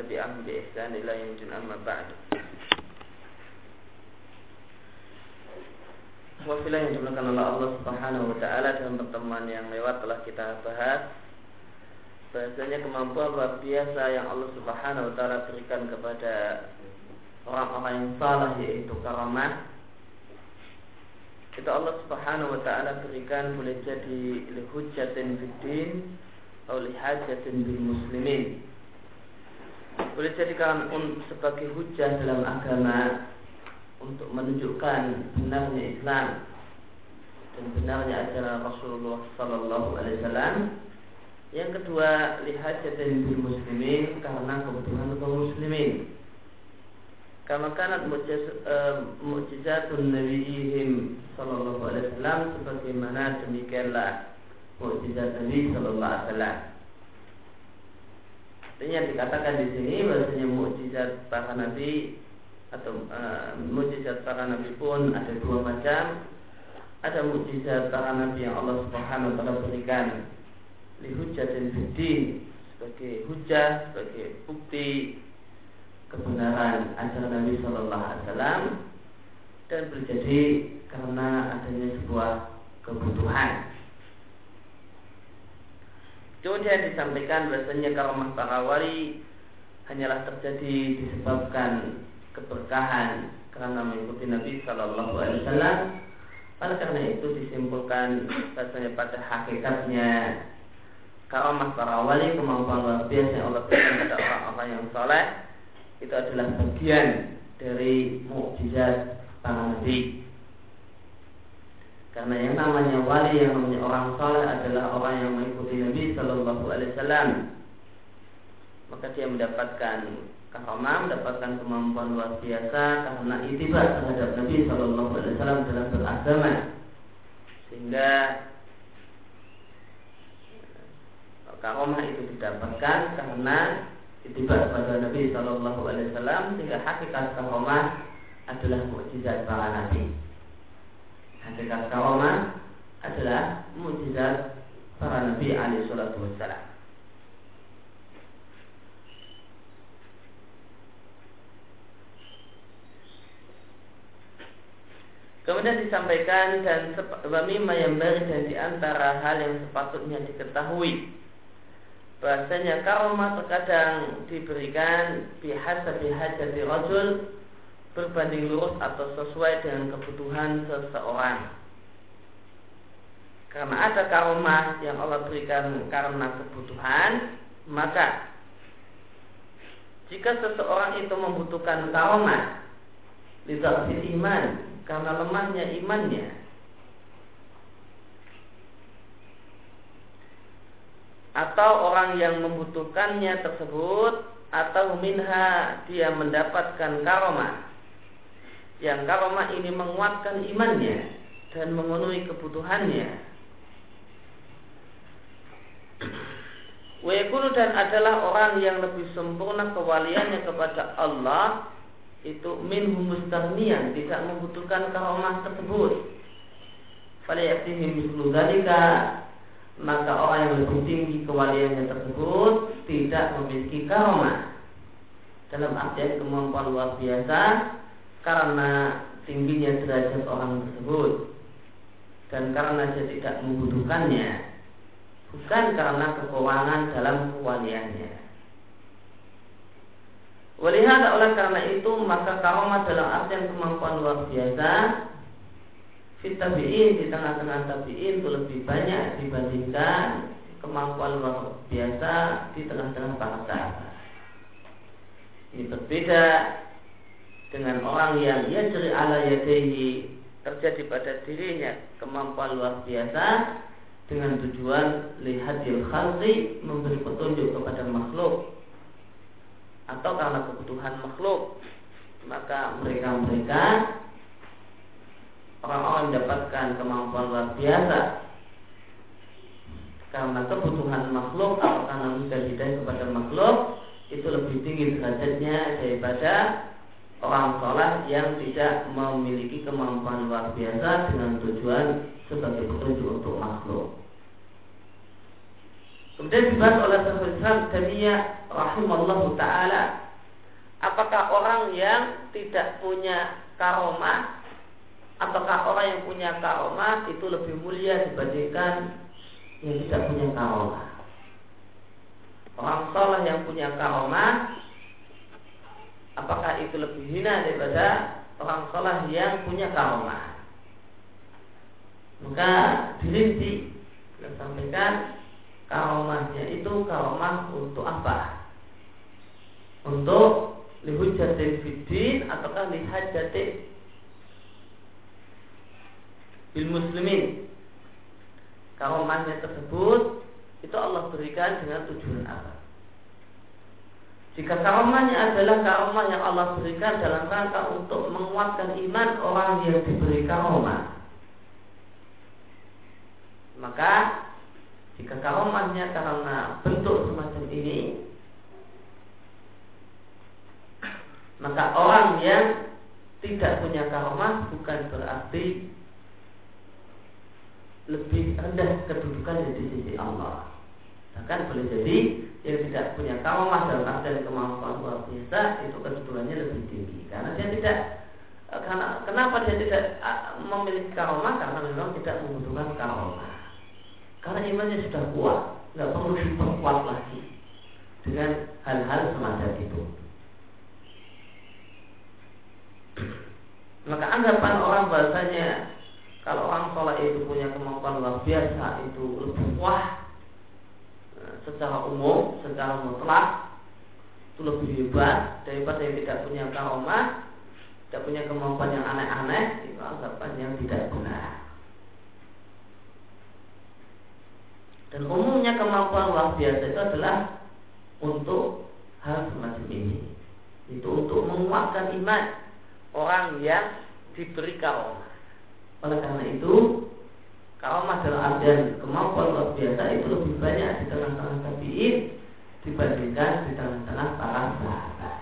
tabi'ahum bi ihsan ila yaumil amma ba'd. Wafilah yang dimuliakan oleh Allah Subhanahu wa taala dalam pertemuan yang lewat telah kita bahas. Bahasanya kemampuan luar biasa yang Allah Subhanahu wa taala berikan kepada orang-orang yang salah yaitu karamah. Itu Allah Subhanahu wa taala berikan boleh jadi lihujatin bidin atau lihajatin bil muslimin. Boleh jadi jadikan sebagai hujah dalam agama untuk menunjukkan benarnya Islam dan benarnya ajaran Rasulullah sallallahu alaihi wasallam. Yang kedua, lihajatin bil muslimin karena kebutuhan kaum muslimin. Kama kanat mu'jizatun nabiyihim sallallahu alaihi wasallam sebagaimana demikianlah mukjizat Nabi sallallahu alaihi wasallam. Artinya dikatakan di sini bahasanya mukjizat para nabi atau uh, mukjizat para nabi pun ada dua macam. Ada mukjizat para nabi yang Allah Subhanahu wa taala berikan lihujatin fiddin sebagai hujah, sebagai bukti kebenaran ajaran Nabi Shallallahu Alaihi Wasallam dan terjadi karena adanya sebuah kebutuhan. Kemudian disampaikan bahasanya karomah para wali hanyalah terjadi disebabkan keberkahan karena mengikuti Nabi Shallallahu Alaihi Wasallam. Oleh karena itu disimpulkan bahasanya pada hakikatnya karomah para wali kemampuan luar biasa yang Allah berikan kepada orang-orang yang soleh itu adalah bagian dari mukjizat para nabi. Karena yang namanya wali, yang namanya orang saleh adalah orang yang mengikuti Nabi Shallallahu Alaihi Wasallam. Maka dia mendapatkan karamah, mendapatkan kemampuan luar biasa karena itibar terhadap Nabi Shallallahu Alaihi Wasallam dalam beragama. Sehingga karamah itu didapatkan karena itibar pada Nabi Shallallahu Alaihi Wasallam sehingga hakikat karomah adalah mukjizat para nabi. Hakikat karomah adalah mukjizat para nabi alaihi salatu wassalam. Kemudian disampaikan dan wamima yang dan di antara hal yang sepatutnya diketahui bahasanya karomah terkadang diberikan bihasabi hajati rajul berbanding lurus atau sesuai dengan kebutuhan seseorang. Karena ada karomah yang Allah berikan karena kebutuhan, maka jika seseorang itu membutuhkan karomah, lidah iman, karena lemahnya imannya, atau orang yang membutuhkannya tersebut atau minha dia mendapatkan karomah yang karomah ini menguatkan imannya dan memenuhi kebutuhannya Wekulu dan adalah orang yang lebih sempurna kewaliannya kepada Allah itu min mustarnian tidak membutuhkan karomah tersebut. Faliyatihi mislu dalika maka orang yang lebih tinggi kewaliannya tersebut tidak memiliki karomah dalam artian kemampuan luar biasa karena tingginya derajat orang tersebut dan karena dia tidak membutuhkannya bukan karena kekurangan dalam kewaliannya. Walihat oleh karena itu maka karomah dalam artian kemampuan luar biasa fit tabi'in di tengah-tengah tabi'in itu lebih banyak dibandingkan kemampuan luar biasa di tengah-tengah para sahabat. Ini berbeda dengan orang yang ia ceri ala yadehi terjadi pada dirinya kemampuan luar biasa dengan tujuan lihatil khalqi memberi petunjuk kepada makhluk. Atau karena kebutuhan makhluk maka mereka-mereka orang-orang mendapatkan kemampuan luar biasa karena kebutuhan makhluk atau karena mudah hidayah kepada makhluk itu lebih tinggi derajatnya daripada orang sholat yang tidak memiliki kemampuan luar biasa dengan tujuan sebagai petunjuk untuk makhluk. Kemudian dibahas oleh Syekhul Islam Tamiyah rahimallahu taala apakah orang yang tidak punya karomah apakah orang yang punya karomah itu lebih mulia dibandingkan yang tidak punya karomah orang soleh yang punya karomah apakah itu lebih hina daripada orang soleh yang punya karomah maka dirinci kita sampaikan karomahnya itu karomah untuk apa? Untuk lihujatin fiddin ataukah lihajatin bil muslimin? Karomahnya tersebut itu Allah berikan dengan tujuan apa jika karomahnya adalah karomah yang Allah berikan dalam rangka untuk menguatkan iman orang yang diberi karomah maka jika karomahnya karena bentuk semacam ini Maka orang yang tidak punya karomah bukan berarti lebih rendah kedudukan di sisi Allah. Bahkan boleh jadi yang tidak punya karomah dalam artian kemampuan luar biasa itu kedudukannya lebih tinggi. Karena dia tidak karena kenapa dia tidak memiliki karomah karena memang tidak membutuhkan karomah karena imannya sudah kuat nggak perlu diperkuat lagi dengan hal-hal semacam itu. Maka anggapan orang bahasanya kalau orang sholat itu punya kemampuan luar biasa itu lebih eh, secara umum, secara mutlak itu lebih hebat daripada yang tidak punya karomah, tidak punya kemampuan yang aneh-aneh itu anggapan yang tidak benar. Dan umumnya kemampuan luar biasa itu adalah untuk hal semacam ini. Itu untuk menguatkan iman orang yang diberi karomah. Oleh karena itu, karomah dalam artian kemampuan luar biasa itu lebih banyak di tengah-tengah tabiin dibandingkan di tengah-tengah para sahabat.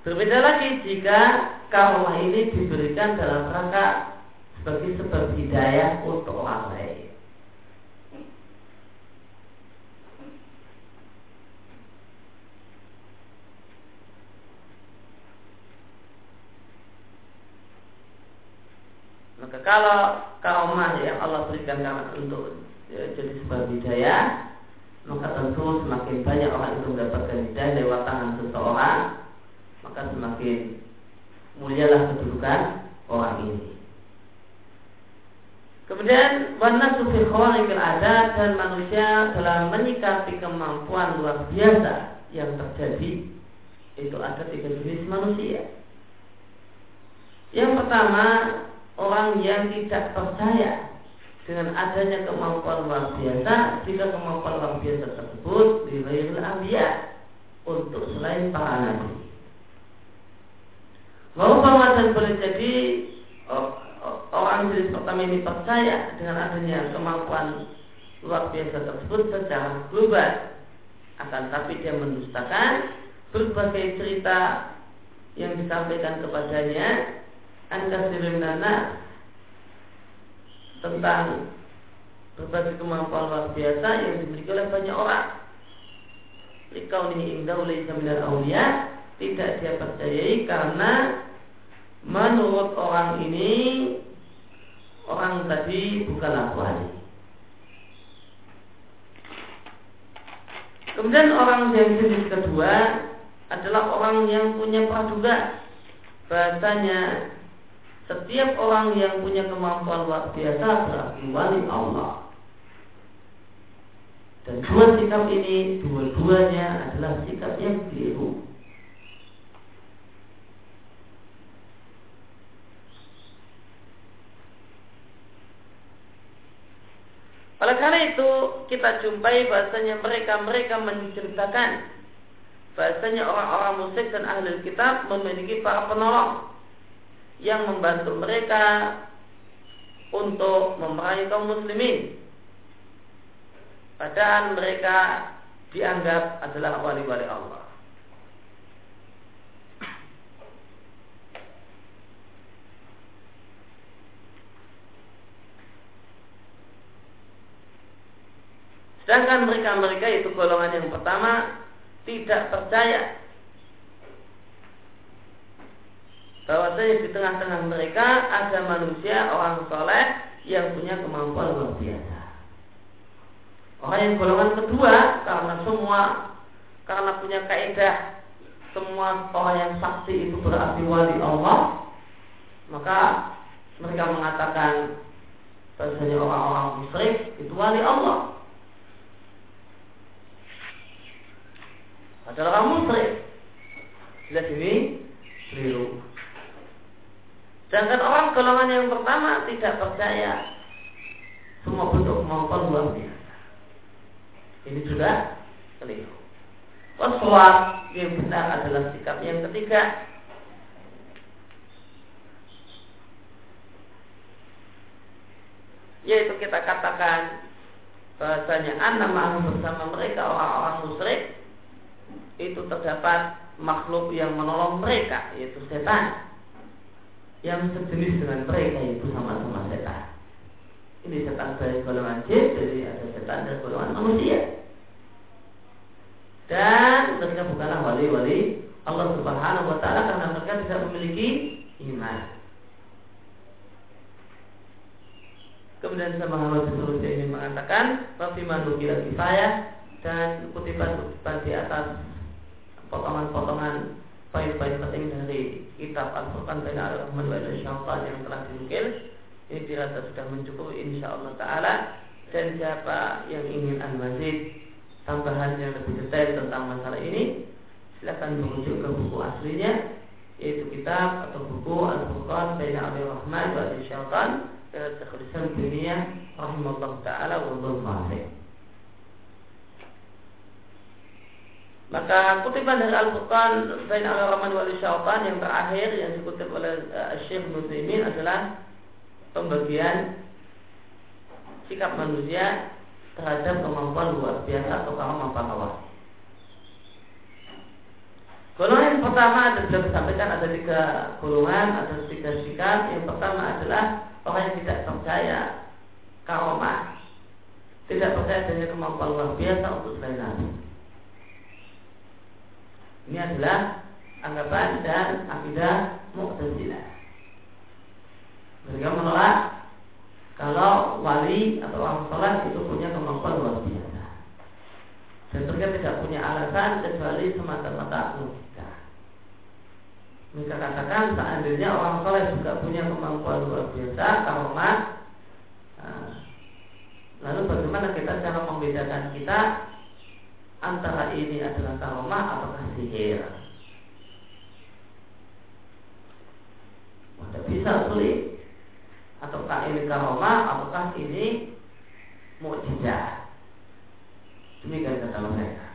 Berbeda lagi jika karomah ini diberikan dalam rangka sebagai sebab hidayah untuk orang lain. Maka kalau karomah yang Allah berikan karena untuk ya, jadi sebuah hidayah, maka tentu semakin banyak orang itu mendapatkan hidayah lewat tangan seseorang, maka semakin mulialah kedudukan orang ini. Kemudian warna sufi khawarikil ada dan manusia dalam menyikapi kemampuan luar biasa yang terjadi itu ada tiga jenis manusia. Yang pertama orang yang tidak percaya dengan adanya kemampuan luar biasa jika kemampuan luar biasa tersebut diwayil ambiya untuk selain para nabi. Bahwa dan boleh jadi orang jenis pertama ini percaya dengan adanya kemampuan luar biasa tersebut secara global akan tapi dia mendustakan berbagai cerita yang disampaikan kepadanya anda nana tentang berbagai kemampuan luar biasa yang dimiliki oleh banyak orang. Likau ini indah oleh minal aulia tidak dia percayai karena menurut orang ini orang tadi bukanlah wali. Kemudian orang yang jenis kedua adalah orang yang punya praduga bahasanya setiap orang yang punya kemampuan luar biasa berarti wali Allah. Dan dua sikap ini, dua-duanya adalah sikap yang keliru. Oleh karena itu kita jumpai bahasanya mereka-mereka menceritakan bahasanya orang-orang musyrik dan ahli kitab memiliki para penolong yang membantu mereka untuk memerangi kaum muslimin. Padahal mereka dianggap adalah wali-wali Allah. Sedangkan mereka-mereka itu golongan yang pertama tidak percaya bahwasanya di tengah-tengah mereka ada manusia orang soleh yang punya kemampuan luar biasa. Orang yang golongan kedua karena semua karena punya kaidah semua orang yang sakti itu berarti wali Allah maka mereka mengatakan bahwasanya orang-orang musyrik itu wali Allah. Adalah orang musyrik. Jelas ini keliru. Sedangkan orang golongan yang pertama tidak percaya semua bentuk kemampuan luar biasa. Ini juga keliru. Waswab yang benar adalah sikap yang ketiga yaitu kita katakan bahasanya anak ma'am bersama mereka orang-orang musyrik itu terdapat makhluk yang menolong mereka yaitu setan yang sejenis dengan mereka itu sama-sama setan ini setan dari golongan jin jadi ada setan dari golongan manusia dan mereka bukanlah wali-wali Allah Subhanahu wa taala karena mereka tidak memiliki iman. Kemudian sama Muhammad seterusnya ini mengatakan Rafiman Nukila Kifayah dan kutipan-kutipan di atas potongan-potongan poin-poin penting dari kitab Al-Furqan Baina Al-Rahman wa Syaitan yang telah dinukil ini dirasa sudah mencukupi insya Allah Ta'ala dan siapa yang ingin al-mazid tambahan yang lebih detail tentang masalah ini silakan merujuk ke buku aslinya yaitu kitab atau buku Al-Furqan Baina Abi Rahman wa Syaitan dari Syekhul Islam Dunia rahimahullah taala wa Maka kutipan dari Al-Furqan Bain Al-Rahman wal Syaitan yang terakhir yang dikutip oleh uh, Syekh Muslimin adalah pembagian sikap manusia terhadap kemampuan luar biasa atau kaum bawah. Golongan yang pertama ada sudah disampaikan ada tiga golongan, ada tiga sikap. Yang pertama adalah orang yang tidak percaya karomah, tidak percaya dengan kemampuan luar biasa untuk selain Nabi. Ini adalah anggapan dan akidah Mu'tazilah. Mereka menolak kalau wali atau orang sholat itu punya kemampuan luar biasa dan mereka tidak punya alasan kecuali semata-mata logika. Mereka katakan seandainya orang soleh juga punya kemampuan luar biasa, karomah, lalu bagaimana kita cara membedakan kita antara ini adalah karomah atau sihir? Tidak bisa sulit. Ataukah ini karomah ataukah ini mukjizat? Demikian kata mereka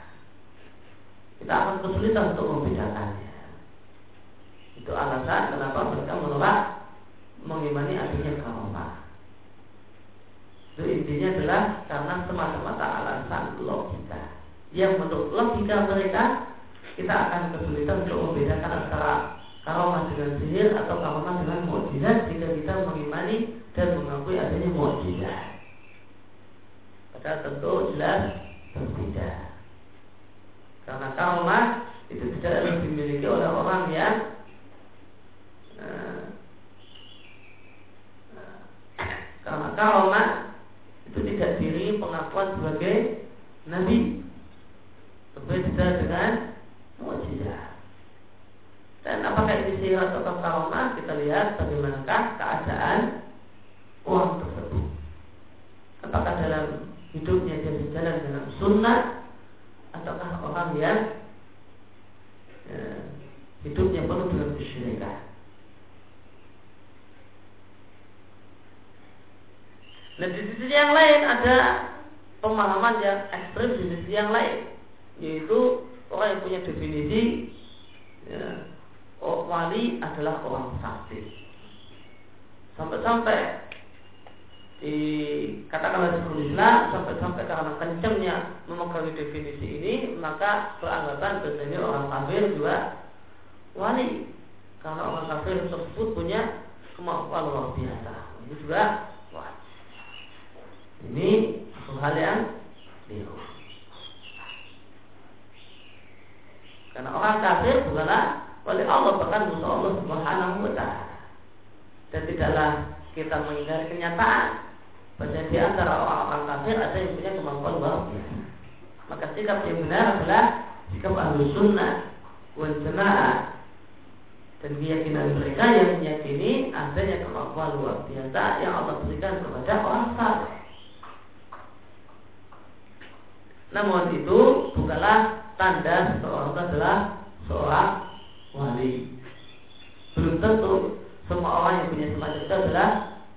kita akan kesulitan untuk membedakannya. Itu alasan kenapa mereka menolak mengimani adanya karomah itu intinya adalah karena semata-mata alasan logika yang menurut logika mereka kita akan kesulitan untuk membedakan antara karomah dengan sihir atau karomah dengan mukjizat jika kita mengimani dan mengakui adanya mukjizat. Padahal tentu jelas berbeda. Karena karomah itu tidak dimiliki oleh orang uh, karena karomah itu tidak diri pengakuan sebagai nabi berbeda dengan mukjizat. Dan apakah ini sihir atau karomah? Kita lihat bagaimanakah keadaan orang tersebut. Apakah dalam hidupnya dia berjalan dengan sunnah ataukah orang yang ya, hidupnya penuh dengan kesyirikan. Nah di sisi yang lain ada pemahaman yang ekstrim di sisi yang lain, yaitu orang yang punya definisi ya, oh, wali adalah orang sakti. Sampai-sampai di katakanlah di Islam sampai-sampai karena kencangnya memegangi definisi ini maka beranggapan bahasanya orang kafir juga wali karena orang kafir tersebut punya kemampuan luar biasa ini juga wah ini hal yang keliru. Karena orang kafir bukanlah wali Allah bahkan musuh Allah Subhanahu wa taala. Dan tidaklah kita menghindari kenyataan bahwa di antara orang-orang kafir ada yang punya kemampuan luar. Maka sikap yang benar adalah sikap ahlu sunnah wal jamaah dan keyakinan mereka yang meyakini adanya kemampuan luar biasa yang Allah berikan kepada orang saleh. Namun itu bukanlah tanda seseorang adalah seorang wali. Belum tentu semua orang yang punya semacam itu adalah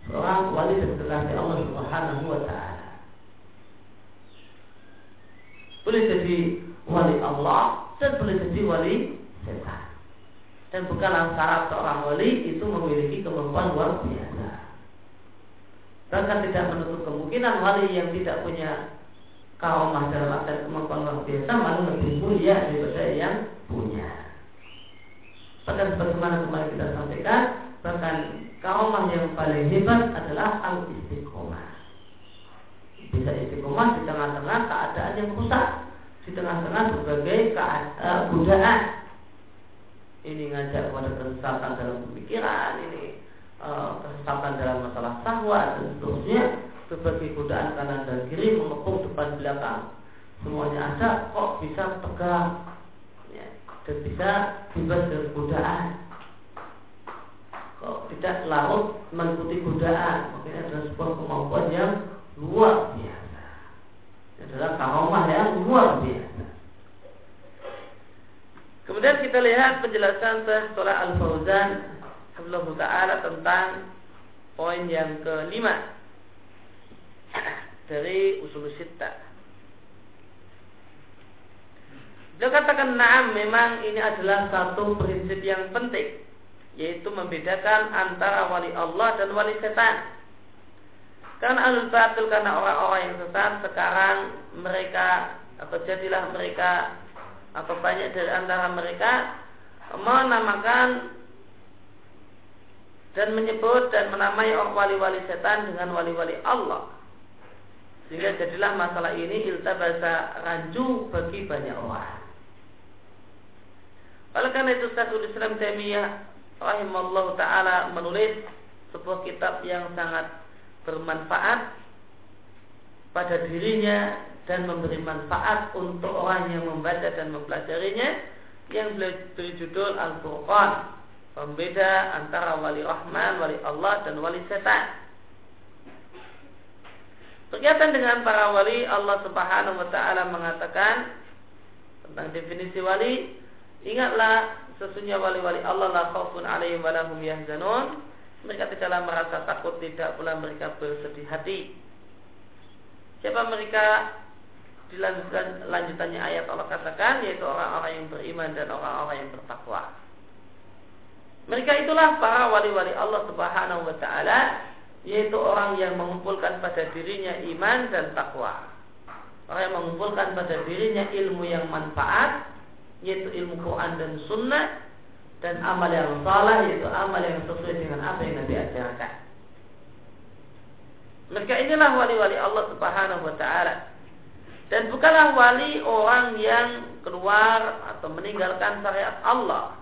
seorang wali dan Allah Subhanahu wa taala. Boleh jadi wali Allah dan boleh jadi wali setan. Dan bukanlah syarat seorang wali itu memiliki kemampuan luar biasa. Bahkan tidak menutup kemungkinan wali yang tidak punya kaumah dalam arti kemampuan luar biasa malah lebih mulia daripada yang punya. Bahkan sebagaimana kemarin kita sampaikan, bahkan kaumah yang paling hebat adalah al istiqomah. Bisa istiqomah di tengah-tengah keadaan yang rusak, di tengah-tengah berbagai keadaan Ini ngajak kepada kesesatan dalam pemikiran, ini uh, kesesatan dalam masalah sahwat dan seterusnya berbagai godaan kanan dan kiri mengepung depan belakang. Semuanya ada kok bisa tegak ya, dan bisa bebas dari godaan. Kok tidak larut mengikuti godaan? Mungkin adalah sebuah kemampuan yang luar biasa. Adalah karomah yang luar biasa. Kemudian kita lihat penjelasan Syekh Al-Fauzan Alhamdulillah Ta'ala tentang poin yang kelima dari usul sita. Dia katakan naam memang ini adalah satu prinsip yang penting yaitu membedakan antara wali Allah dan wali setan. Karena alul batil karena orang-orang yang sesat sekarang mereka atau jadilah mereka atau banyak dari antara mereka menamakan dan menyebut dan menamai orang wali-wali setan dengan wali-wali Allah. Sehingga jadilah masalah ini iltabasa rancu bagi banyak orang. Oleh karena itu Syekhul Islam Taimiyah rahimahullah taala menulis sebuah kitab yang sangat bermanfaat pada dirinya dan memberi manfaat untuk orang yang membaca dan mempelajarinya yang beri judul Al-Furqan pembeda antara wali rahman, wali Allah dan wali setan. Berkaitan dengan para wali, Allah Subhanahu wa taala mengatakan tentang definisi wali, ingatlah sesungguhnya wali-wali Allah la khaufun 'alaihim wa lahum yahzanun. Mereka tidaklah merasa takut, tidak pula mereka bersedih hati. Siapa mereka? Dilanjutkan lanjutannya ayat Allah katakan yaitu orang-orang yang beriman dan orang-orang yang bertakwa. Mereka itulah para wali-wali Allah Subhanahu wa taala yaitu orang yang mengumpulkan pada dirinya iman dan takwa. Orang yang mengumpulkan pada dirinya ilmu yang manfaat, yaitu ilmu Quran dan Sunnah, dan amal yang salah, yaitu amal yang sesuai dengan apa yang Nabi ajarkan. Mereka inilah wali-wali Allah Subhanahu wa taala. Dan bukanlah wali orang yang keluar atau meninggalkan syariat Allah.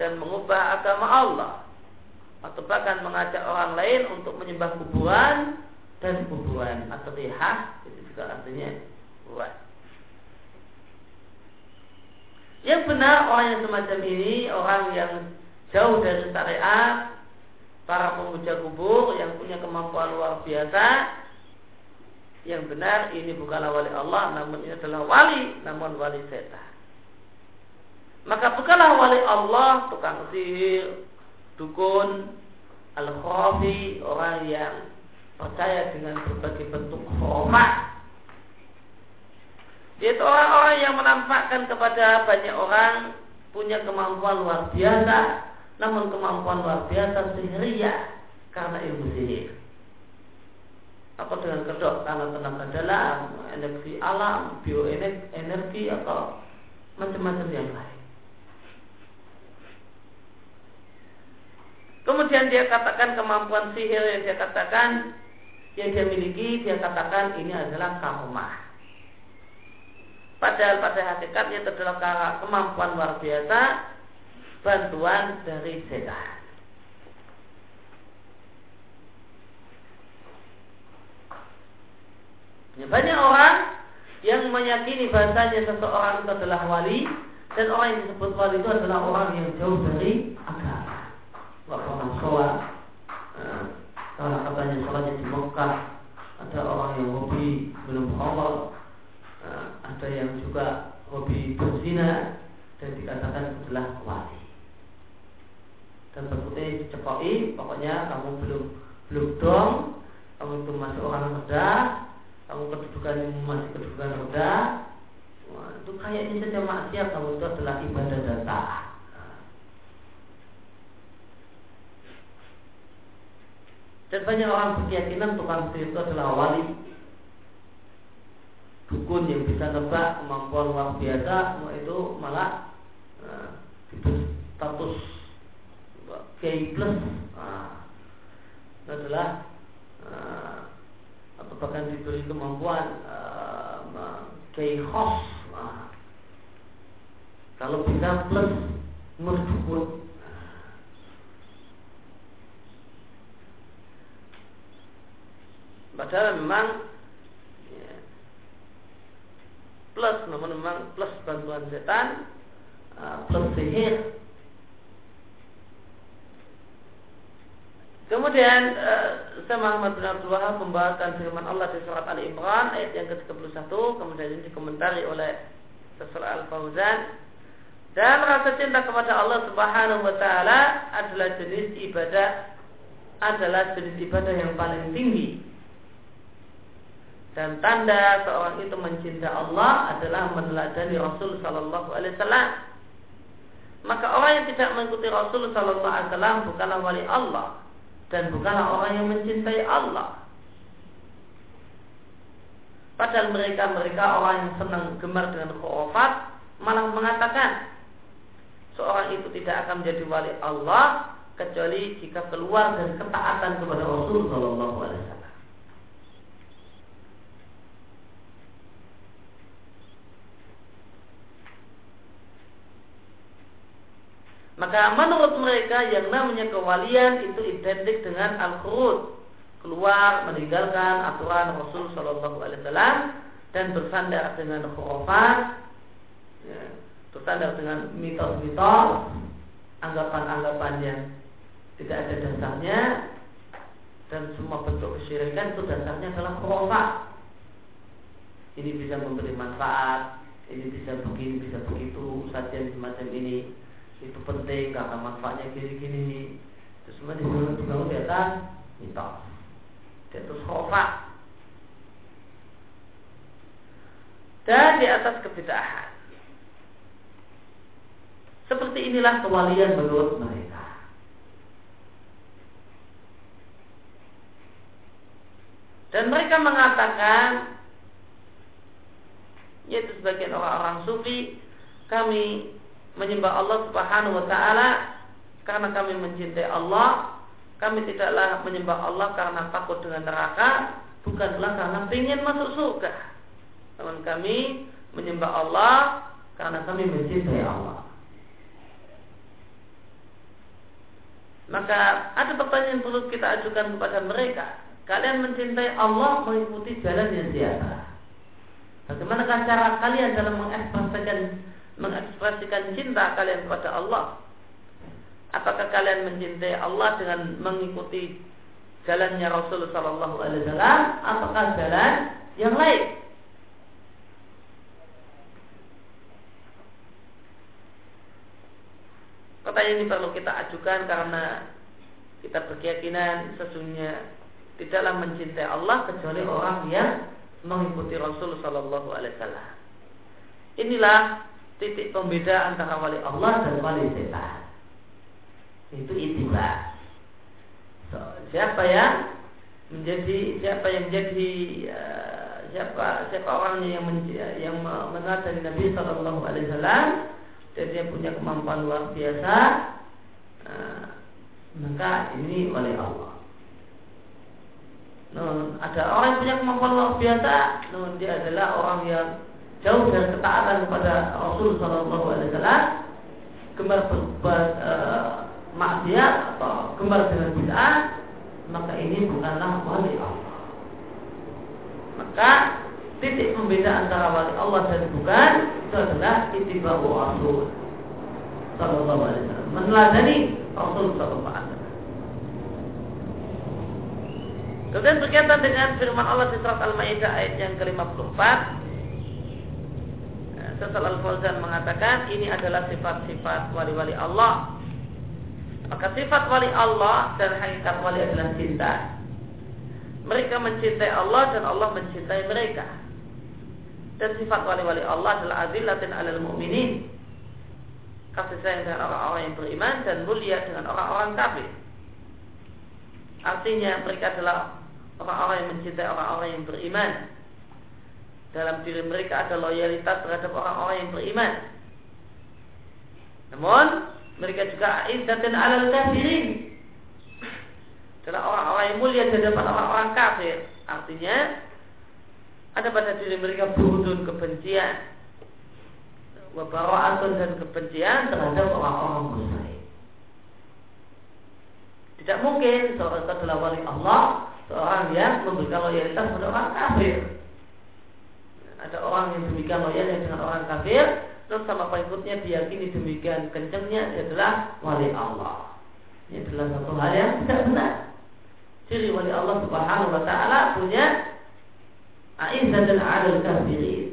Dan mengubah agama Allah atau bahkan mengajak orang lain untuk menyembah kuburan dan kuburan atau rihah itu juga artinya kuburan. Yang benar orang yang semacam ini orang yang jauh dari syariat, para pemuja kubur yang punya kemampuan luar biasa. Yang benar ini bukanlah wali Allah, namun ini adalah wali, namun wali setan. Maka bukanlah wali Allah tukang sihir, dukun, al-khafi, orang yang percaya dengan berbagai bentuk khurafat. Yaitu orang-orang yang menampakkan kepada banyak orang punya kemampuan luar biasa, namun kemampuan luar biasa sihiriyah karena ilmu sihir. Apa dengan kedok karena tenaga dalam, energi alam, bioenergi atau macam-macam yang lain. Kemudian dia katakan kemampuan sihir yang dia katakan yang dia miliki dia katakan ini adalah karomah. Padahal pada hakikatnya itu adalah kemampuan luar biasa bantuan dari setan. Ya, banyak orang yang meyakini bahasanya seseorang itu adalah wali dan orang yang disebut wali itu adalah orang yang jauh dari agama. Pernah sholat. Karena katanya sholatnya di Mekah. Ada orang yang hobi belum khamar. Nah, ada yang juga hobi berzina dan dikatakan adalah wali. Dan berputih cepoi, pokoknya kamu belum belum dong, kamu itu masih orang rendah, kamu kedudukan masih kedudukan rendah Wah, itu kayaknya saja maksiat kamu itu adalah ibadah dan taat dan banyak orang berkeyakinan tukang sihir itu adalah wali. Dukun yang bisa nebak kemampuan luar biasa itu malah itu status gay plus. Nah, adalah uh, atau bahkan diberi kemampuan uh, khos. Uh, kalau bisa plus merdukun padahal memang ya, plus namun memang plus bantuan setan plus sihir. Kemudian uh, Muhammad bin Abdul Wahab membawakan firman Allah di surat Ali Imran ayat yang ke-31 kemudian ini dikomentari oleh Sesuai Al-Fauzan. Dan rasa cinta kepada Allah Subhanahu wa taala adalah jenis ibadah adalah jenis ibadah yang paling tinggi. Dan tanda seorang itu mencinta Allah adalah meneladani Rasul sallallahu alaihi wasallam. Maka orang yang tidak mengikuti Rasul sallallahu alaihi wasallam bukanlah wali Allah dan bukanlah orang yang mencintai Allah. Padahal mereka-mereka orang yang senang gemar dengan khurafat malah mengatakan seorang itu tidak akan menjadi wali Allah kecuali jika keluar dari ketaatan kepada Rasul Shallallahu Alaihi Wasallam. Maka menurut mereka yang namanya kewalian itu identik dengan al-khurud, keluar meninggalkan aturan Rasul Shallallahu Alaihi Wasallam dan bersandar dengan khurafat, ya, bersandar dengan mitos-mitos, anggapan-anggapan yang tidak ada dasarnya dan semua bentuk kesyirikan itu dasarnya adalah khurafat. Ini bisa memberi manfaat, ini bisa begini, bisa begitu, sajian semacam ini itu penting karena manfaatnya gini-gini itu semua dibangun dibangun di atas mitos di atas khofa dan di atas kebidahan. Seperti inilah kewalian menurut mereka. Dan mereka mengatakan yaitu sebagian orang-orang sufi kami menyembah Allah Subhanahu wa taala karena kami mencintai Allah, kami tidaklah menyembah Allah karena takut dengan neraka, bukanlah karena ingin masuk surga. Namun kami menyembah Allah karena kami mencintai Allah. Maka ada pertanyaan yang perlu kita ajukan kepada mereka. Kalian mencintai Allah mengikuti jalan yang siapa? Bagaimanakah cara kalian dalam mengekspresikan mengekspresikan cinta kalian kepada Allah? Apakah kalian mencintai Allah dengan mengikuti jalannya Rasulullah Sallallahu Alaihi Wasallam? Apakah jalan yang lain? Pertanyaan ini perlu kita ajukan karena kita berkeyakinan sesungguhnya tidaklah mencintai Allah kecuali orang yang mengikuti Rasul Sallallahu Alaihi Wasallam. Inilah titik pembeda antara wali Allah dan wali setan. Itu itiba. So, siapa yang menjadi siapa yang menjadi uh, siapa siapa orangnya yang men, yang mengenal dari Nabi Shallallahu Alaihi Wasallam dan dia punya kemampuan luar biasa, uh, maka ini wali Allah. Nun, ada orang yang punya kemampuan luar biasa, nun, dia adalah orang yang jauh dari ketaatan kepada Rasul Shallallahu Alaihi Wasallam, gemar berbuat e, maksiat atau gemar dengan bid'ah, maka ini bukanlah wali Allah. Maka titik pembeda antara wali Allah dan bukan itu adalah itibau Rasul Shallallahu Alaihi Wasallam, meneladani Rasul Shallallahu Alaihi Wasallam. Kemudian berkaitan dengan firman Allah di surat Al-Maidah ayat yang ke-54 Sesal Al-Fauzan mengatakan ini adalah sifat-sifat wali-wali Allah. Maka sifat wali Allah dan hakikat wali adalah cinta. Mereka mencintai Allah dan Allah mencintai mereka. Dan sifat wali-wali Allah adalah azillatin alal mu'minin. Kasih sayang dengan orang-orang yang beriman dan mulia dengan orang-orang kafir. Artinya mereka adalah orang-orang yang mencintai orang-orang yang beriman dalam diri mereka ada loyalitas terhadap orang-orang yang beriman. Namun mereka juga izzatin alal kafirin. Adalah orang-orang yang mulia di hadapan orang-orang kafir. Artinya ada pada diri mereka burudun kebencian, wabarakatun dan kebencian terhadap orang-orang musyrik. Tidak mungkin seorang itu adalah wali Allah, seorang yang memberikan loyalitas kepada orang kafir ada orang yang demikian loyalnya dengan orang kafir terus sama pengikutnya diyakini demikian kencengnya adalah wali Allah. Ini adalah satu hal yang tidak benar. Ciri wali Allah subhanahu wa ta'ala punya a'izzah dan adil kafirin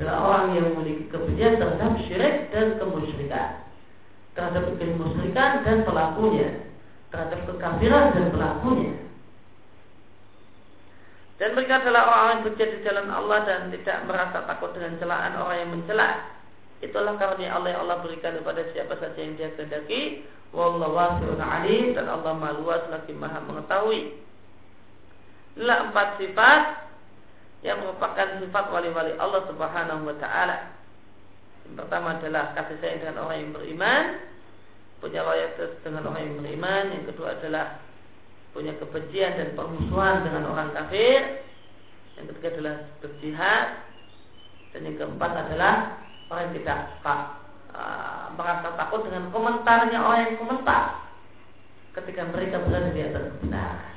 adalah orang yang memiliki kebencian terhadap syirik dan kemusyrikan. Terhadap kemusyrikan dan pelakunya. Terhadap kekafiran dan pelakunya dan mereka adalah orang yang bekerja di jalan Allah dan tidak merasa takut dengan celaan orang yang mencela. Itulah karunia Allah yang Allah berikan kepada siapa saja yang dia kehendaki. Wallahu wasi'un alim dan Allah maha luas lagi maha mengetahui. Inilah empat sifat yang merupakan sifat wali-wali Allah Subhanahu wa taala. Yang pertama adalah kasih sayang dengan orang yang beriman, punya loyalitas dengan orang yang beriman. Yang kedua adalah punya kebencian dan permusuhan dengan orang kafir. Yang ketiga adalah berjihad. Dan yang keempat adalah orang yang tidak tak, uh, merasa takut dengan komentarnya orang yang komentar ketika mereka berada di atas kebenaran.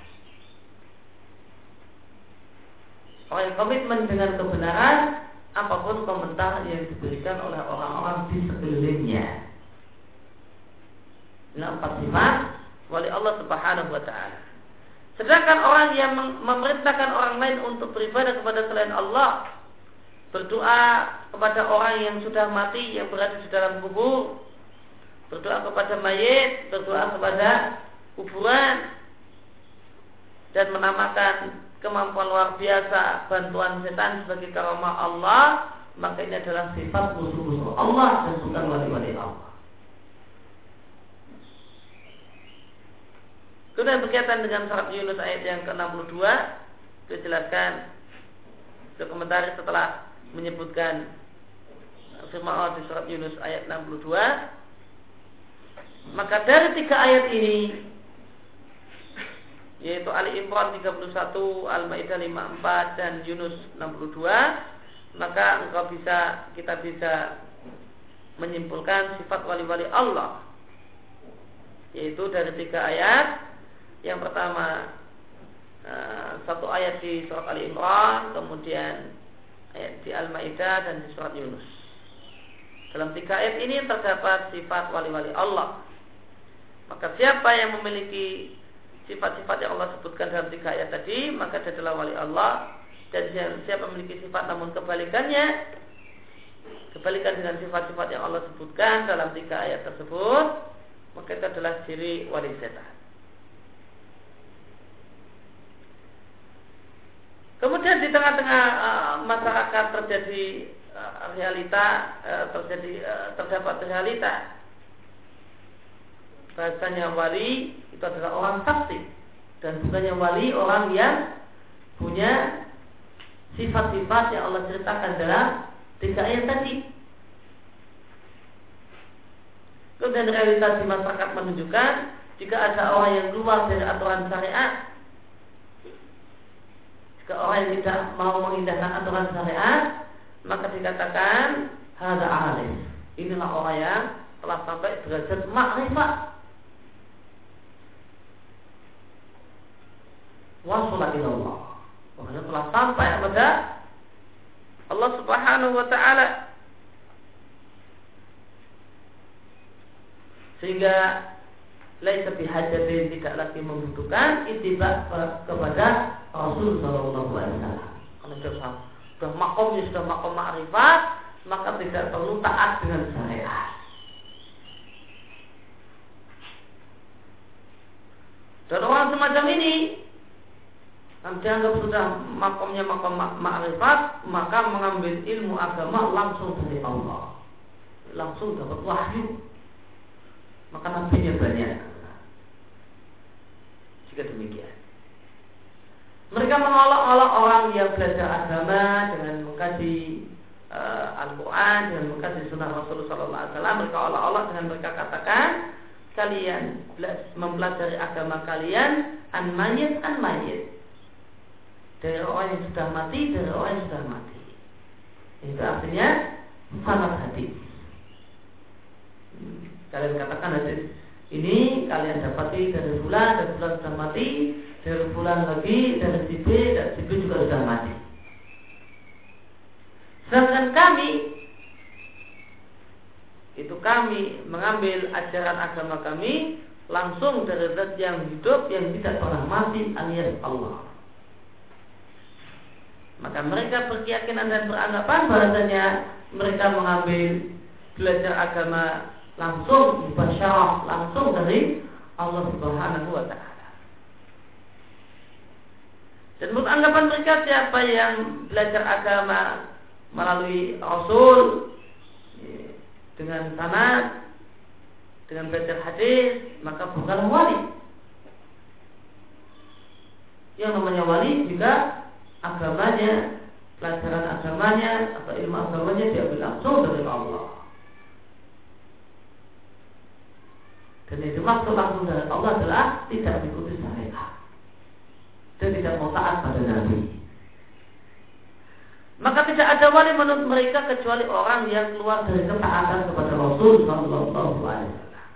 Orang yang komitmen dengan kebenaran apa pun komentar yang diberikan oleh orang-orang di sekelilingnya. Ini empat sifat wali Allah Subhanahu wa taala. Sedangkan orang yang memerintahkan orang lain untuk beribadah kepada selain Allah, berdoa kepada orang yang sudah mati yang berada di dalam kubur, berdoa kepada mayit, berdoa kepada kuburan dan menamakan kemampuan luar biasa bantuan setan sebagai karomah Allah, maka ini adalah sifat musuh-musuh Allah dan bukan wali-wali Allah. Kemudian berkaitan dengan surat Yunus ayat yang ke-62 Dijelaskan Komentari setelah menyebutkan firman Allah di surat Yunus ayat 62 Maka dari tiga ayat ini yaitu Ali Imran 31, Al-Maidah 54 dan Yunus 62 maka engkau bisa kita bisa menyimpulkan sifat wali-wali Allah yaitu dari tiga ayat yang pertama eh, satu ayat di surat Ali Imran, kemudian ayat di Al-Maidah dan di surat Yunus. Dalam tiga ayat ini terdapat sifat wali-wali Allah. Maka siapa yang memiliki sifat-sifat yang Allah sebutkan dalam tiga ayat tadi, maka dia adalah wali Allah. Dan siapa memiliki sifat namun kebalikannya, kebalikan dengan sifat-sifat yang Allah sebutkan dalam tiga ayat tersebut, maka itu adalah ciri wali setan. Kemudian di tengah-tengah uh, masyarakat terjadi uh, realita, uh, terjadi uh, terdapat realita bahasanya wali itu adalah orang fasik dan bukannya wali orang yang punya sifat-sifat yang Allah ceritakan dalam tiga ayat tadi. Kemudian realitas di masyarakat menunjukkan jika ada orang yang keluar dari aturan syariat Jika orang yang tidak mau mengindahkan aturan syariat, maka dikatakan ada alim. Inilah orang yang telah sampai derajat makrifat. Wasulah Allah. Makanya telah sampai kepada Allah Subhanahu wa taala. Sehingga laisa bihajatin tidak lagi membutuhkan ittiba kepada Rasul sallallahu alaihi wasallam. Karena sudah sudah makomnya sudah makom ma'rifat, maka tidak perlu taat dengan syariat. Dan orang semacam ini yang dianggap sudah makomnya makom ma'rifat, maka mengambil ilmu agama langsung dari Allah. Langsung dapat wahyu. Maka nabinya banyak. Jika demikian. Mereka mengolok-olok orang yang belajar agama dengan mengkaji uh, Al-Quran dengan mengkaji Sunnah Rasulullah SAW. Mereka olok-olok dengan mereka katakan kalian mempelajari agama kalian an mayit an mayit dari orang yang sudah mati dari orang yang sudah mati. Itu artinya sangat hati. Hmm, kalian katakan hadis ini kalian dapati dari bulan dan bulan sudah mati dari bulan lagi dari si B dan si B juga sudah mati. Sedangkan kami itu kami mengambil ajaran agama kami langsung dari zat yang hidup yang tidak pernah mati alias Allah. Maka mereka berkeyakinan dan beranggapan bahasanya mereka mengambil belajar agama langsung mubasyarah langsung dari Allah Subhanahu wa taala. Dan menurut anggapan mereka siapa yang belajar agama melalui Rasul dengan sanad dengan belajar hadis maka bukan wali. Yang namanya wali juga agamanya, pelajaran agamanya atau ilmu agamanya diambil langsung dari Allah. Dan yang dimaksud langsung dari Allah adalah tidak mengikuti syariat dan tidak mau taat pada Nabi. Maka tidak ada wali menurut mereka kecuali orang yang keluar dari ketaatan kepada Rasul Sallallahu Alaihi Wasallam.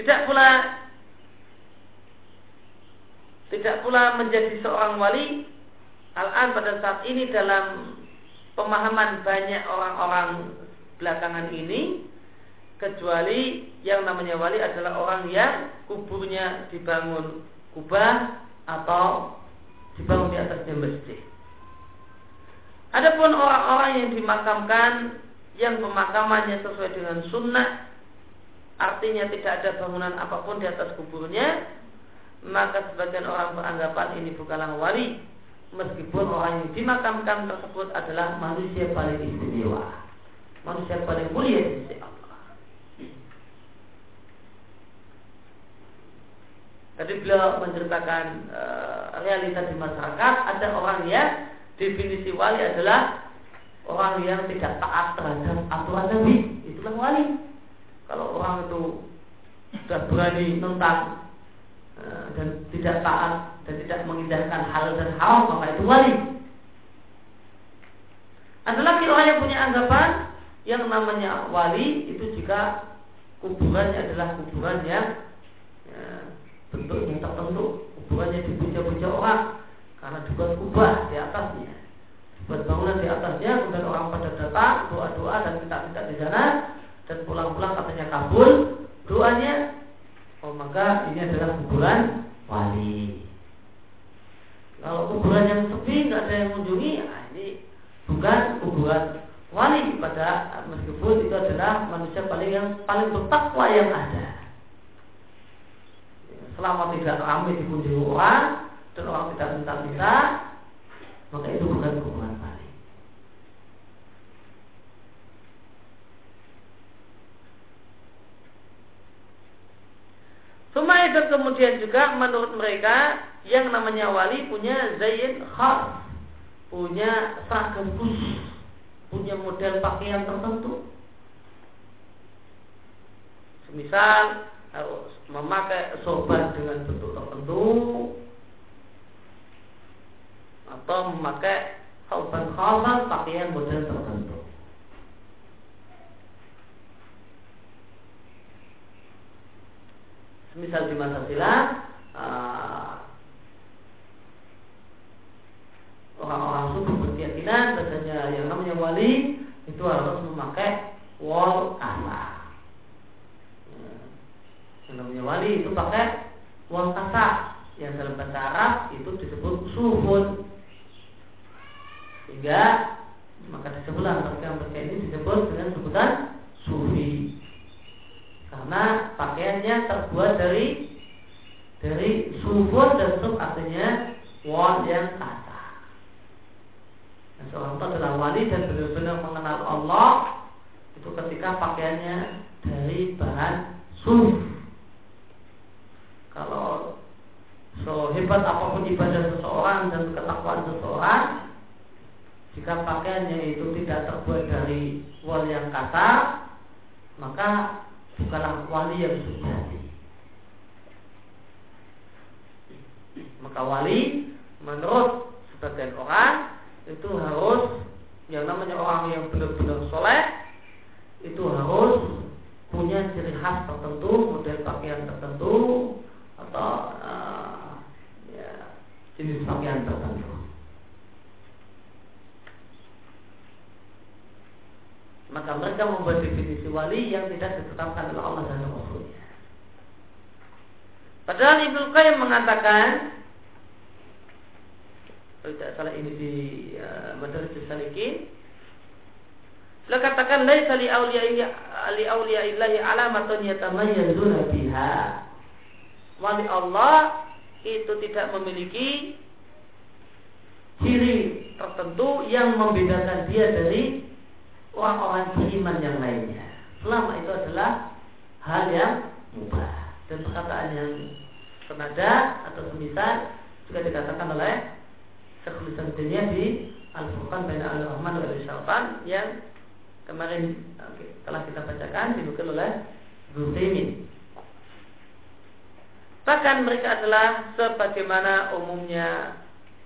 Tidak pula tidak pula menjadi seorang wali Al-an pada saat ini dalam pemahaman banyak orang-orang belakangan ini kecuali yang namanya wali adalah orang yang kuburnya dibangun kubah atau dibangun di atasnya masjid. Adapun orang-orang yang dimakamkan yang pemakamannya sesuai dengan sunnah artinya tidak ada bangunan apa pun di atas kuburnya maka sebagian orang beranggapan ini bukanlah wali meskipun orang yang dimakamkan tersebut adalah manusia paling istimewa manusia paling mulia di sisi Allah Tadi beliau menceritakan e, realita di masyarakat ada orang yang definisi wali adalah orang yang tidak taat terhadap aturan Nabi. Itulah wali. Kalau orang itu sudah berani tentang e, dan tidak taat dan tidak mengindahkan hal dan haram maka itu wali. Ada lagi orang yang punya anggapan yang namanya wali itu jika kuburannya adalah kuburan yang ya, bentuknya tertentu hubungannya dipuja-puja orang karena dibuat kubah di atasnya. Dibuat bangunan di atasnya kemudian orang pada datang doa-doa dan minta-minta di sana dan pulang-pulang katanya kabul doanya oh maka ini adalah kuburan wali. Kalau kuburan yang sepi nggak ada yang mengunjungi nah ini bukan kuburan wali pada meskipun itu adalah manusia paling yang paling bertakwa yang ada selama tidak ramai dikunjungi orang dan orang tidak minta-minta maka itu bukan hubungan tali. Semua itu kemudian juga menurut mereka yang namanya wali punya zain khas, punya seragam khusus, punya model pakaian tertentu. Harus memakai sorban dengan bentuk tertentu atau memakai sorban khasan pakaian model tertentu. Misal di masa silam uh, orang-orang suku berkeyakinan bahasanya yang namanya wali itu harus memakai wal kasa. Ya. Namanya wali itu pakai wal kasa yang dalam bahasa Arab itu disebut sufun. Sehingga maka disebutlah mereka-mereka ini disebut dengan sebutan sufi. Karena pakaiannya terbuat dari dari sufun dan suf artinya wal yang kasa. Dan seorang itu adalah wali dan benar-benar mengenal Allah itu ketika pakaiannya dari bahan suf. Kalau so hebat apa pun ibadah seseorang dan ketakwaan seseorang, jika pakaiannya itu tidak terbuat dari wal yang kasar, maka bukanlah wali yang sejati. Maka wali menurut sebagian orang itu harus yang namanya orang yang benar-benar soleh itu harus punya ciri khas tertentu, model pakaian tertentu atau uh, ya, jenis pakaian tertentu. Maka mereka membuat definisi wali yang tidak ditetapkan oleh Allah dan Rasulnya. Padahal Ibnu Qayyim mengatakan kalau tidak salah ini di uh, Madrasah Salikin Beliau katakan laisa li awliya'i li awliya'illahi alamatun yatamayyazuna biha. Wali Allah itu tidak memiliki ciri tertentu yang membedakan dia dari orang-orang beriman yang lainnya. Selama itu adalah hal yang mubah dan perkataan yang senada atau semisal juga dikatakan oleh Syekhul Islam di Al-Furqan Baina Al-Rahman wal Syaitan yang kemarin telah kita bacakan dinukil oleh Zutaimin. Bahkan mereka adalah sebagaimana umumnya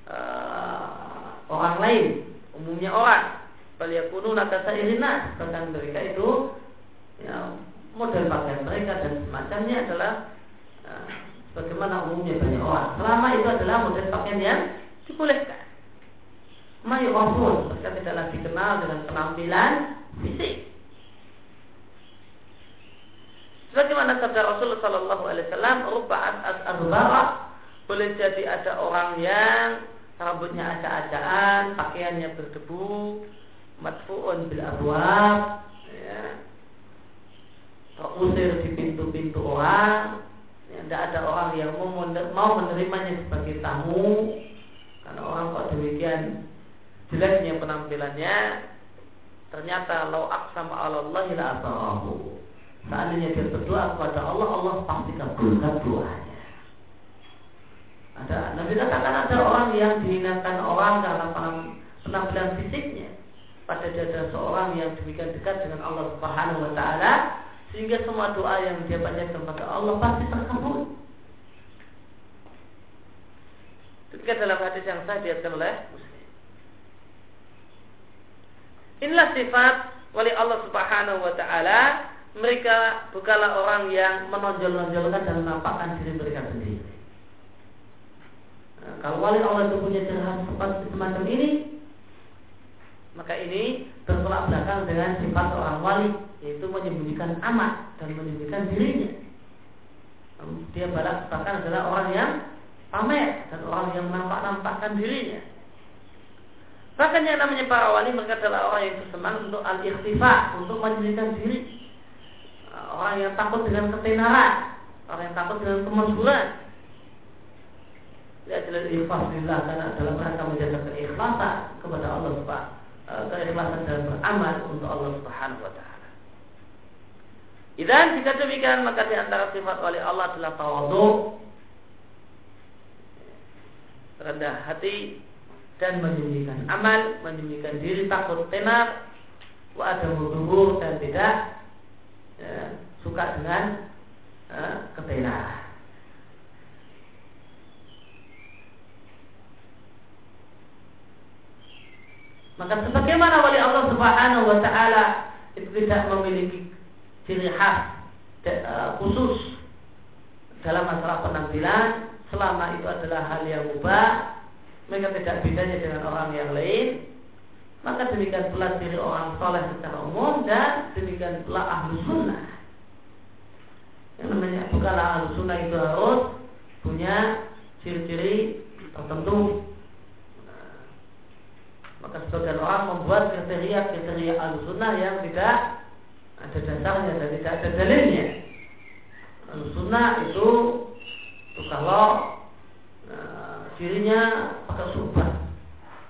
uh, orang lain, umumnya orang. Baliyakunu nakasa irina, bahkan mereka itu ya, model pakaian mereka dan semacamnya adalah uh, sebagaimana umumnya banyak orang. Selama itu adalah model pakaian yang dibolehkan. Mayurafun, mereka tidaklah dikenal dengan penampilan fisik. Sebagaimana sabda Rasulullah Sallallahu Alaihi Wasallam, rupaat as boleh jadi ada orang yang rambutnya acak-acakan, pakaiannya berdebu, matfuun bil abwab, ya, terusir di pintu-pintu orang, ya, tidak ada orang yang mau menerimanya sebagai tamu, karena orang kok demikian jeleknya penampilannya ternyata lau aksam Allah la seandainya dia berdoa kepada Allah Allah pasti kabulkan doanya ada Nabi katakan ada orang yang dihinakan orang karena penampilan fisiknya pada dia ada seorang yang demikian dekat dengan Allah Subhanahu wa taala sehingga semua doa yang dia panjatkan kepada Allah pasti terkabul Ketika dalam hadis yang sah diatkan oleh Muslim. Inilah sifat wali Allah Subhanahu wa taala. Mereka bukanlah orang yang menonjol-nonjolkan dan menampakkan diri mereka sendiri. Nah, kalau wali Allah itu punya ciri khas semacam ini, maka ini bertolak belakang dengan sifat orang wali, yaitu menyembunyikan amat dan menyembunyikan dirinya. Dia bahkan adalah orang yang pamer dan orang yang nampak-nampakkan dirinya. Bahkan yang namanya para wali mereka adalah orang yang bersemangat untuk al-ikhtifa, untuk menyembunyikan diri. Orang yang takut dengan ketenaran, orang yang takut dengan kemasyhuran. Ya jelas ikhlasillah karena dalam rangka menjaga keikhlasan kepada Allah Subhanahu eh, keikhlasan dalam beramal untuk Allah Subhanahu wa taala. Dan jika demikian maka di antara sifat wali Allah adalah tawadhu rendah hati dan menyembunyikan amal, menyembunyikan diri takut tenar, wa ada dan tidak ya, suka dengan uh, kebenaran. Maka sebagaimana wali Allah Subhanahu wa taala itu tidak memiliki ciri khas uh, khusus dalam masalah penampilan selama itu adalah hal yang ubah mereka tidak bedanya dengan orang yang lain maka demikian pula diri orang soleh secara umum dan demikian pula ahlu sunnah yang namanya bukanlah ahlu sunnah itu harus punya ciri-ciri tertentu nah, maka sebagian orang membuat kriteria-kriteria ahlu sunnah yang tidak ada dasarnya dan tidak ada dalilnya ahlu sunnah itu, itu kalau nah, cirinya pakai subah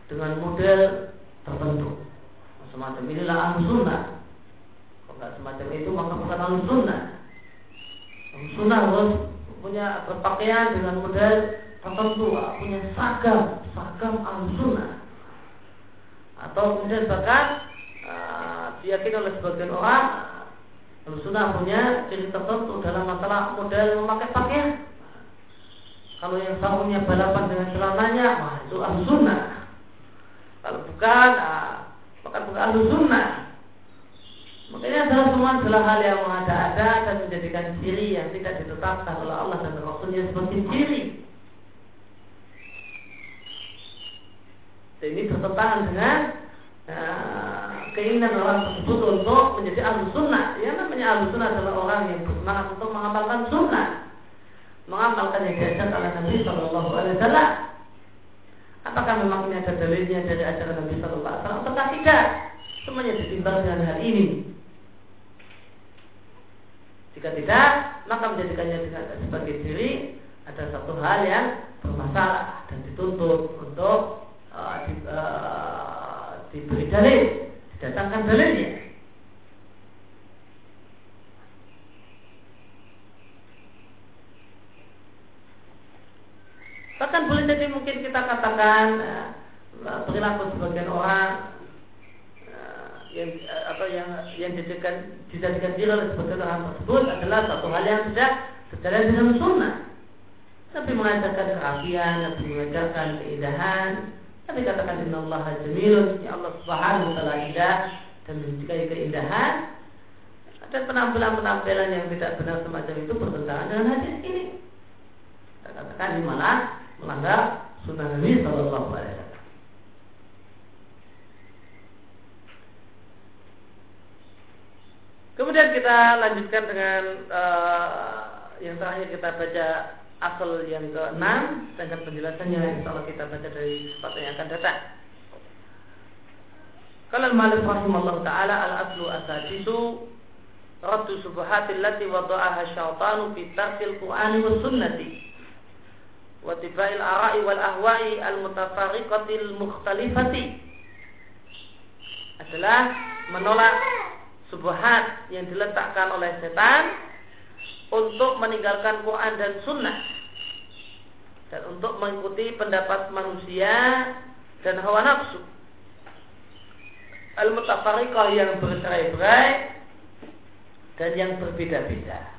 dengan model tertentu. Semacam inilah ahlu sunnah. Kalau nggak semacam itu maka bukan ahlu sunnah. Harus punya berpakaian dengan model tertentu, punya sagam, sagam ahlu sunnah. Atau kemudian bahkan uh, diyakini oleh sebagian orang ahlu sunnah punya ciri tertentu dalam masalah model memakai pakaian. Kalau yang sarungnya balapan dengan celananya, wah itu ahlu sunnah. Kalau bukan, ah, maka bukan ahlu sunnah. Makanya adalah hal yang mengada-ada dan menjadikan ciri yang tidak ditetapkan oleh Allah dan Rasulnya sebagai ciri. Dan ini bertentangan dengan uh, keinginan orang tersebut untuk menjadi ahlu sunnah. Ya namanya ahlu sunnah adalah orang yang bersemangat untuk mengamalkan sunnah, mengamalkan yang diajarkan oleh Nabi Shallallahu Alaihi Wasallam Apakah memang ini ada dalilnya dari ajaran Nabi Sallallahu Alaihi Wasallam atau tidak? Semuanya ditimbang dengan hal ini. Jika tidak, maka menjadikannya sebagai diri ada satu hal yang bermasalah dan dituntut untuk uh, di, uh, diberi dalil, didatangkan dalilnya. Bahkan boleh jadi mungkin kita katakan uh, perilaku sebagian orang yang uh, atau yang yang dijadikan dijadikan diri oleh sebagian orang tersebut adalah satu hal yang tidak sejalan dengan sunnah. Tapi mengajarkan kerapian, tapi mengajarkan keindahan, tapi katakan Inna Allah jamilun, ya Allah subhanahu wa ta'ala indah dan menyukai keindahan dan penampilan-penampilan yang tidak benar semacam itu bertentangan dengan hadis ini. Katakan ini malah melanggar sunnah Nabi Shallallahu Alaihi Wasallam. Kemudian kita lanjutkan dengan uh, yang terakhir kita baca asal yang ke-6 dengan penjelasannya insya Allah kita baca dari sepatu yang akan datang. Kalau Malik rahimahullah taala al aslu asadisu raddu subhatil lati wada'aha syaitanu fi tarkil qur'ani was sunnati wa tibail ara'i wal ahwa'i al mutafariqatil mukhtalifati adalah menolak subuhat yang diletakkan oleh setan untuk meninggalkan Quran dan Sunnah. Dan untuk mengikuti pendapat manusia dan hawa nafsu. Al mutafariqah yang bercerai-berai dan yang berbeda-beda.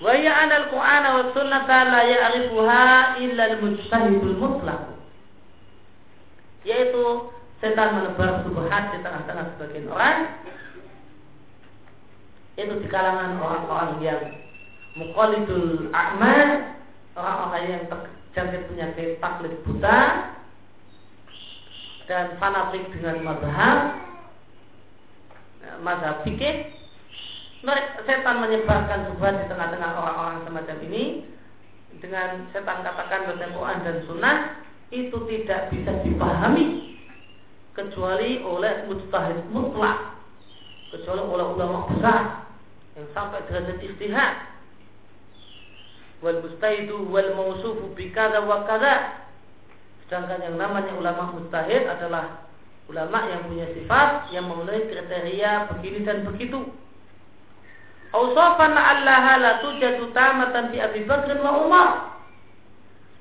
Wa ya anal Qur'an wa sunnata la ya'rifuha illa al-mujtahidul mutlaq. Yaitu setan menebar subhat di tengah-tengah sebagian orang. Itu di kalangan orang-orang yang muqallidul a'mal, orang-orang yang terjangkit penyakit taklid buta dan fanatik dengan mazhab mazhab fikih. Setan menyebarkan subhat di tengah-tengah orang-orang semacam ini dengan setan katakan baca Quran dan Sunnah itu tidak bisa dipahami kecuali oleh mujtahid mutlak. Kecuali oleh ulama besar yang sampai derajat istihad. Wal mustahidu wal mausufu bikada wa kada sedangkan yang namanya ulama mustahid adalah ulama yang punya sifat yang memenuhi kriteria begini dan begitu. Ausafan la'allaha la tujadu tamatan fi Abi Bakr wa Umar.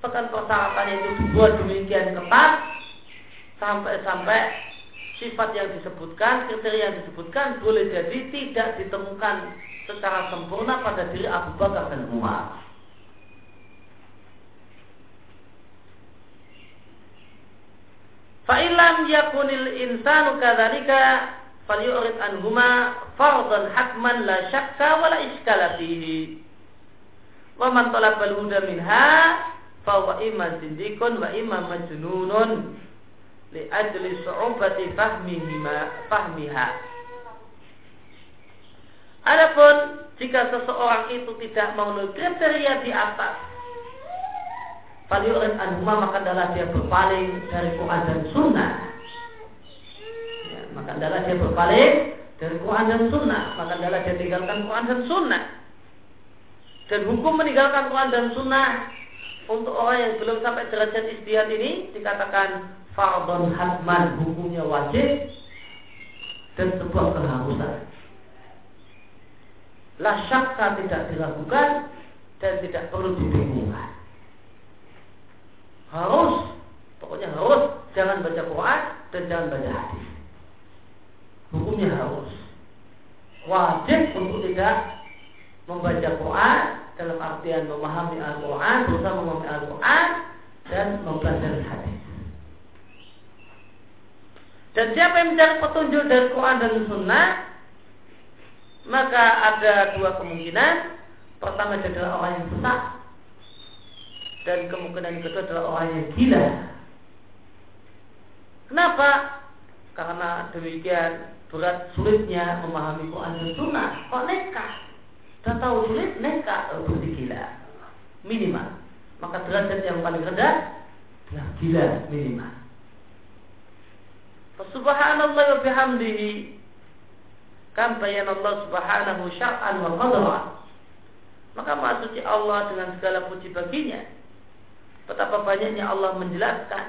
Bahkan persyaratan itu dibuat demikian ketat sampai-sampai sifat yang disebutkan, kriteria yang disebutkan boleh jadi tidak ditemukan secara sempurna pada diri Abu Bakar dan Umar. Fa'ilam yakunil insanu kadzalika falyurid anhuma fardhan hatman la syakka wa la iskala fihi. Wa man talabal huda minha fa huwa imma zindikun wa imma majnunun li ajli su'ubati fahmihima fahmiha. Adapun jika seseorang itu tidak memenuhi kriteria di atas Faliurid anhuma maka adalah dia berpaling dari Quran dan Sunnah. Ya, maka adalah dia berpaling dari Quran dan Sunnah. Maka adalah dia tinggalkan Quran dan Sunnah. Dan hukum meninggalkan Quran dan Sunnah untuk orang yang belum sampai derajat istihad ini dikatakan fardon hatman hukumnya wajib dan sebuah keharusan. La syakka tidak dilakukan dan tidak perlu dibingungkan. Harus pokoknya harus jangan baca Quran dan jangan baca hadis. Hukumnya harus. Wajib untuk tidak membaca Quran dalam artian memahami Al-Quran berusaha memahami Al-Quran dan mempelajari hadis dan siapa yang mencari petunjuk dari Quran dan Sunnah maka ada dua kemungkinan pertama adalah orang yang sesat dan kemungkinan kedua adalah orang yang gila. Kenapa? Karena demikian berat sulitnya memahami Quran dan Sunnah. Kok nekat? Tahu sulit, nekat berarti gila. Minimal. Maka derajat yang paling rendah gila minimal. Subhanallah wa bihamdihi. Kam bayan Allah subhanahu syar'an wa qadra. Maka maksudnya Allah dengan segala puji baginya. Betapa banyaknya Allah menjelaskan.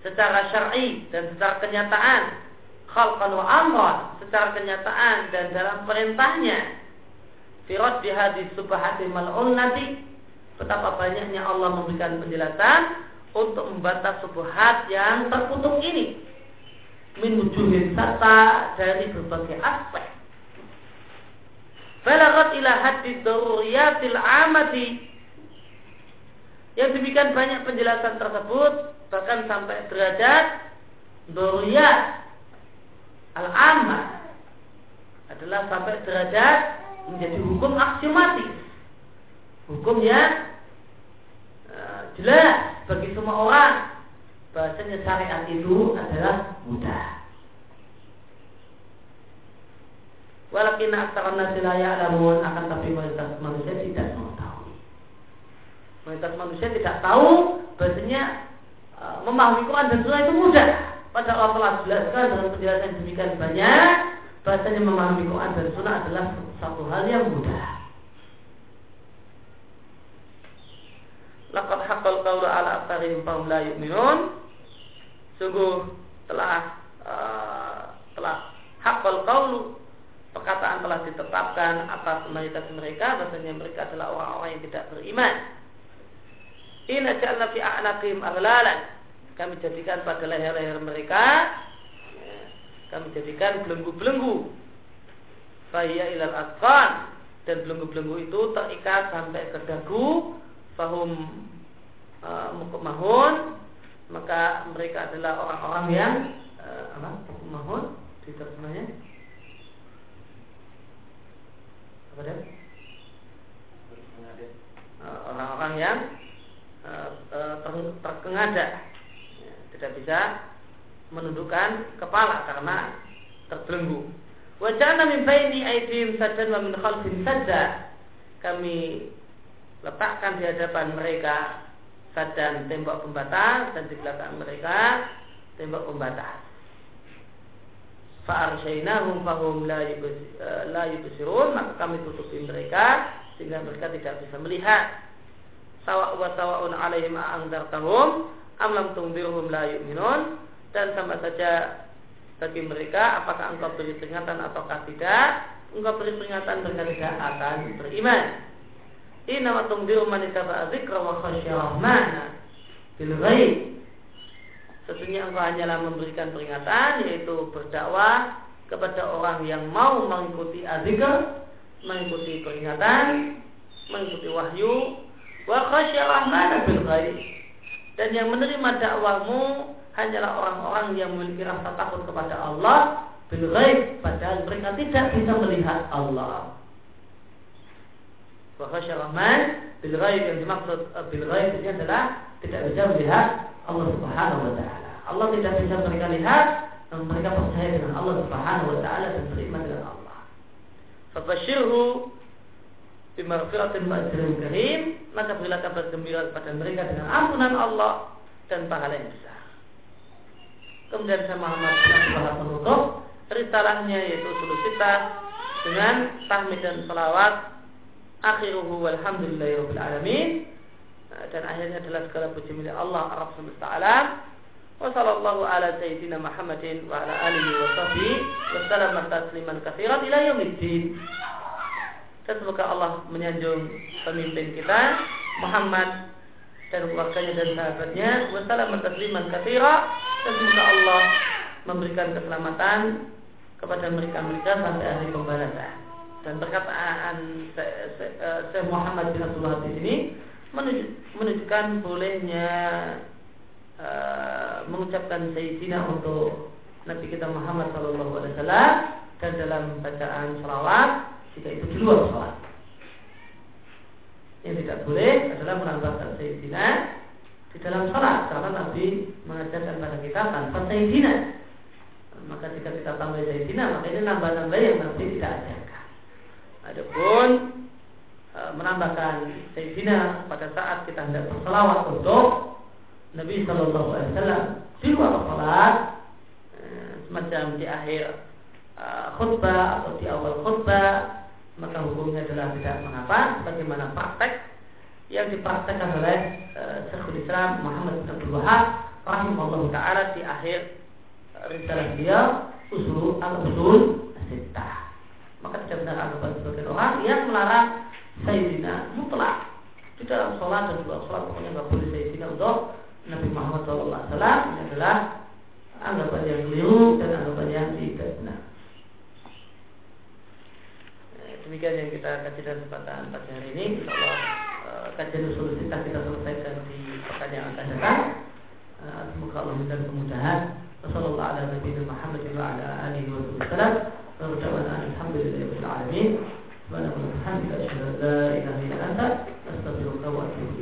Secara syar'i dan secara kenyataan. Khalqan wa amran. Secara kenyataan dan dalam perintahnya. Firad di hadis subhati mal'unnati betapa banyaknya Allah memberikan penjelasan untuk membantah subhat yang terkutuk ini. Min wujuhin dari berbagai aspek. Balagat ila haddi daruriyatil amati. Yang demikian banyak penjelasan tersebut bahkan sampai derajat daruriyat. Al-ammah adalah sampai derajat menjadi hukum aksiomatis hukum yang uh, jelas bagi semua orang bahasanya syariat itu adalah mudah Walakin aksara nasi ya'lamun akan tapi mayoritas manusia tidak mengetahui. Mayoritas manusia tidak tahu bahasanya uh, memahami Quran dan Sunnah itu mudah. Padahal Allah telah jelaskan dalam penjelasan demikian banyak bahasanya memahami Quran dan Sunnah adalah satu hal yang mudah. Laqad haqqal qawlu ala aktsarihim fahum la yu'minun. Sungguh telah uh, telah haqqal qawlu perkataan telah ditetapkan atas mayoritas mereka bahasanya mereka adalah orang-orang yang tidak beriman. Inna ja'alna fi a'naqim aghlalan. Kami jadikan pada leher-leher mereka ya, kami jadikan belenggu-belenggu. Fahiyya ilal asqan dan belenggu-belenggu itu terikat sampai ke dagu fahum uh, mahun maka mereka adalah orang-orang yang uh, apa mahun di terjemahnya apa eh, orang-orang yang uh, terkengada ya, tidak bisa menundukkan kepala karena terbelenggu. Wajahna min baini aidim sajan wa min khalfin saja. Kami letakkan di hadapan mereka sadan tembok pembatas dan di belakang mereka tembok pembatas. Fa'arsyainahum fahum la la yubsirun maka kami tutupi mereka sehingga mereka tidak bisa melihat. Sawa wa sawaun alaihim a'angdartahum am lam tundirhum la yu'minun dan sama saja bagi mereka apakah engkau beri peringatan ataukah tidak engkau beri peringatan mereka tidak akan beriman Inna wa tungdiru man ittaba'a dzikra wa khasyya rahmana bil ghaib Sesungguhnya engkau hanyalah memberikan peringatan yaitu berdakwah kepada orang yang mau mengikuti azikr, mengikuti peringatan, mengikuti wahyu, wa rahman bil ghaib. Dan yang menerima dakwahmu hanyalah orang-orang yang memiliki rasa takut kepada Allah bil ghaib padahal mereka tidak bisa melihat Allah. Wa rahman bil yang dimaksud eh, bil ghaib ini adalah tidak bisa melihat Allah Subhanahu wa taala. Allah tidak bisa mereka lihat dan mereka percaya dengan Allah Subhanahu wa taala dan beriman dengan Allah. Fabashirhu bimaghfiratin wa karim, maka berilah kabar gembira kepada mereka dengan ampunan Allah dan pahala yang besar. Kemudian saya Muhammad Abdullah menutup risalahnya yaitu sulusitas dengan tahmid dan salawat akhiruhu walhamdulillahirabbil alamin dan akhirnya adalah segala puji milik Allah Arab semesta alam. Wa sallallahu ala sayyidina Muhammadin wa ala alihi wa sahbihi wa sallam tasliman katsiran ila yaumiddin. Dan semoga Allah menyanjung pemimpin kita Muhammad dan keluarganya dan sahabatnya wa sallam tasliman katsiran dan semoga Allah memberikan keselamatan kepada mereka-mereka sampai hari pembalasan. Dan perkataan Syekh Muhammad bin Abdullah di sini menunjukkan bolehnya uh, mengucapkan Sayyidina untuk Nabi kita Muhammad Sallallahu Alaihi Wasallam dan dalam bacaan salawat jika itu di luar salat. Yang tidak boleh adalah menambahkan Sayyidina di dalam salat karena Nabi mengajarkan pada kita tanpa Sayyidina. Maka jika kita tambah Sayyidina maka ini nambah-nambah yang Nabi tidak ajarkan. Adapun E, menambahkan Sayyidina pada saat kita hendak berselawat untuk Nabi Shallallahu Alaihi Wasallam di luar salat e, semacam di akhir e, khutbah atau di awal khutbah maka hukumnya adalah tidak mengapa bagaimana praktek yang dipraktekkan oleh Syekhul Islam Muhammad bin Abdul Wahab rahimahullah taala di akhir risalah dia usul al-usul sitah maka tidak benar anggapan sebagian orang yang melarang Sayyidina mutlak di dalam sholat dan luar sholat pokoknya nggak boleh Sayyidina untuk Nabi Muhammad SAW ini adalah anggapan yang keliru dan anggapan yang tidak benar. Eh, demikian yang kita kaji dalam kesempatan pagi hari ini. Insya Allah eh, kajian usul kita kita selesaikan di pekan yang akan datang. Eh, semoga Allah memberikan kemudahan. Wassalamualaikum warahmatullahi wabarakatuh. نرجع أن الحمد لله رب العالمين سبحانك وبحمدك أشهد أن لا إله إلا أنت أستغفرك وأتوب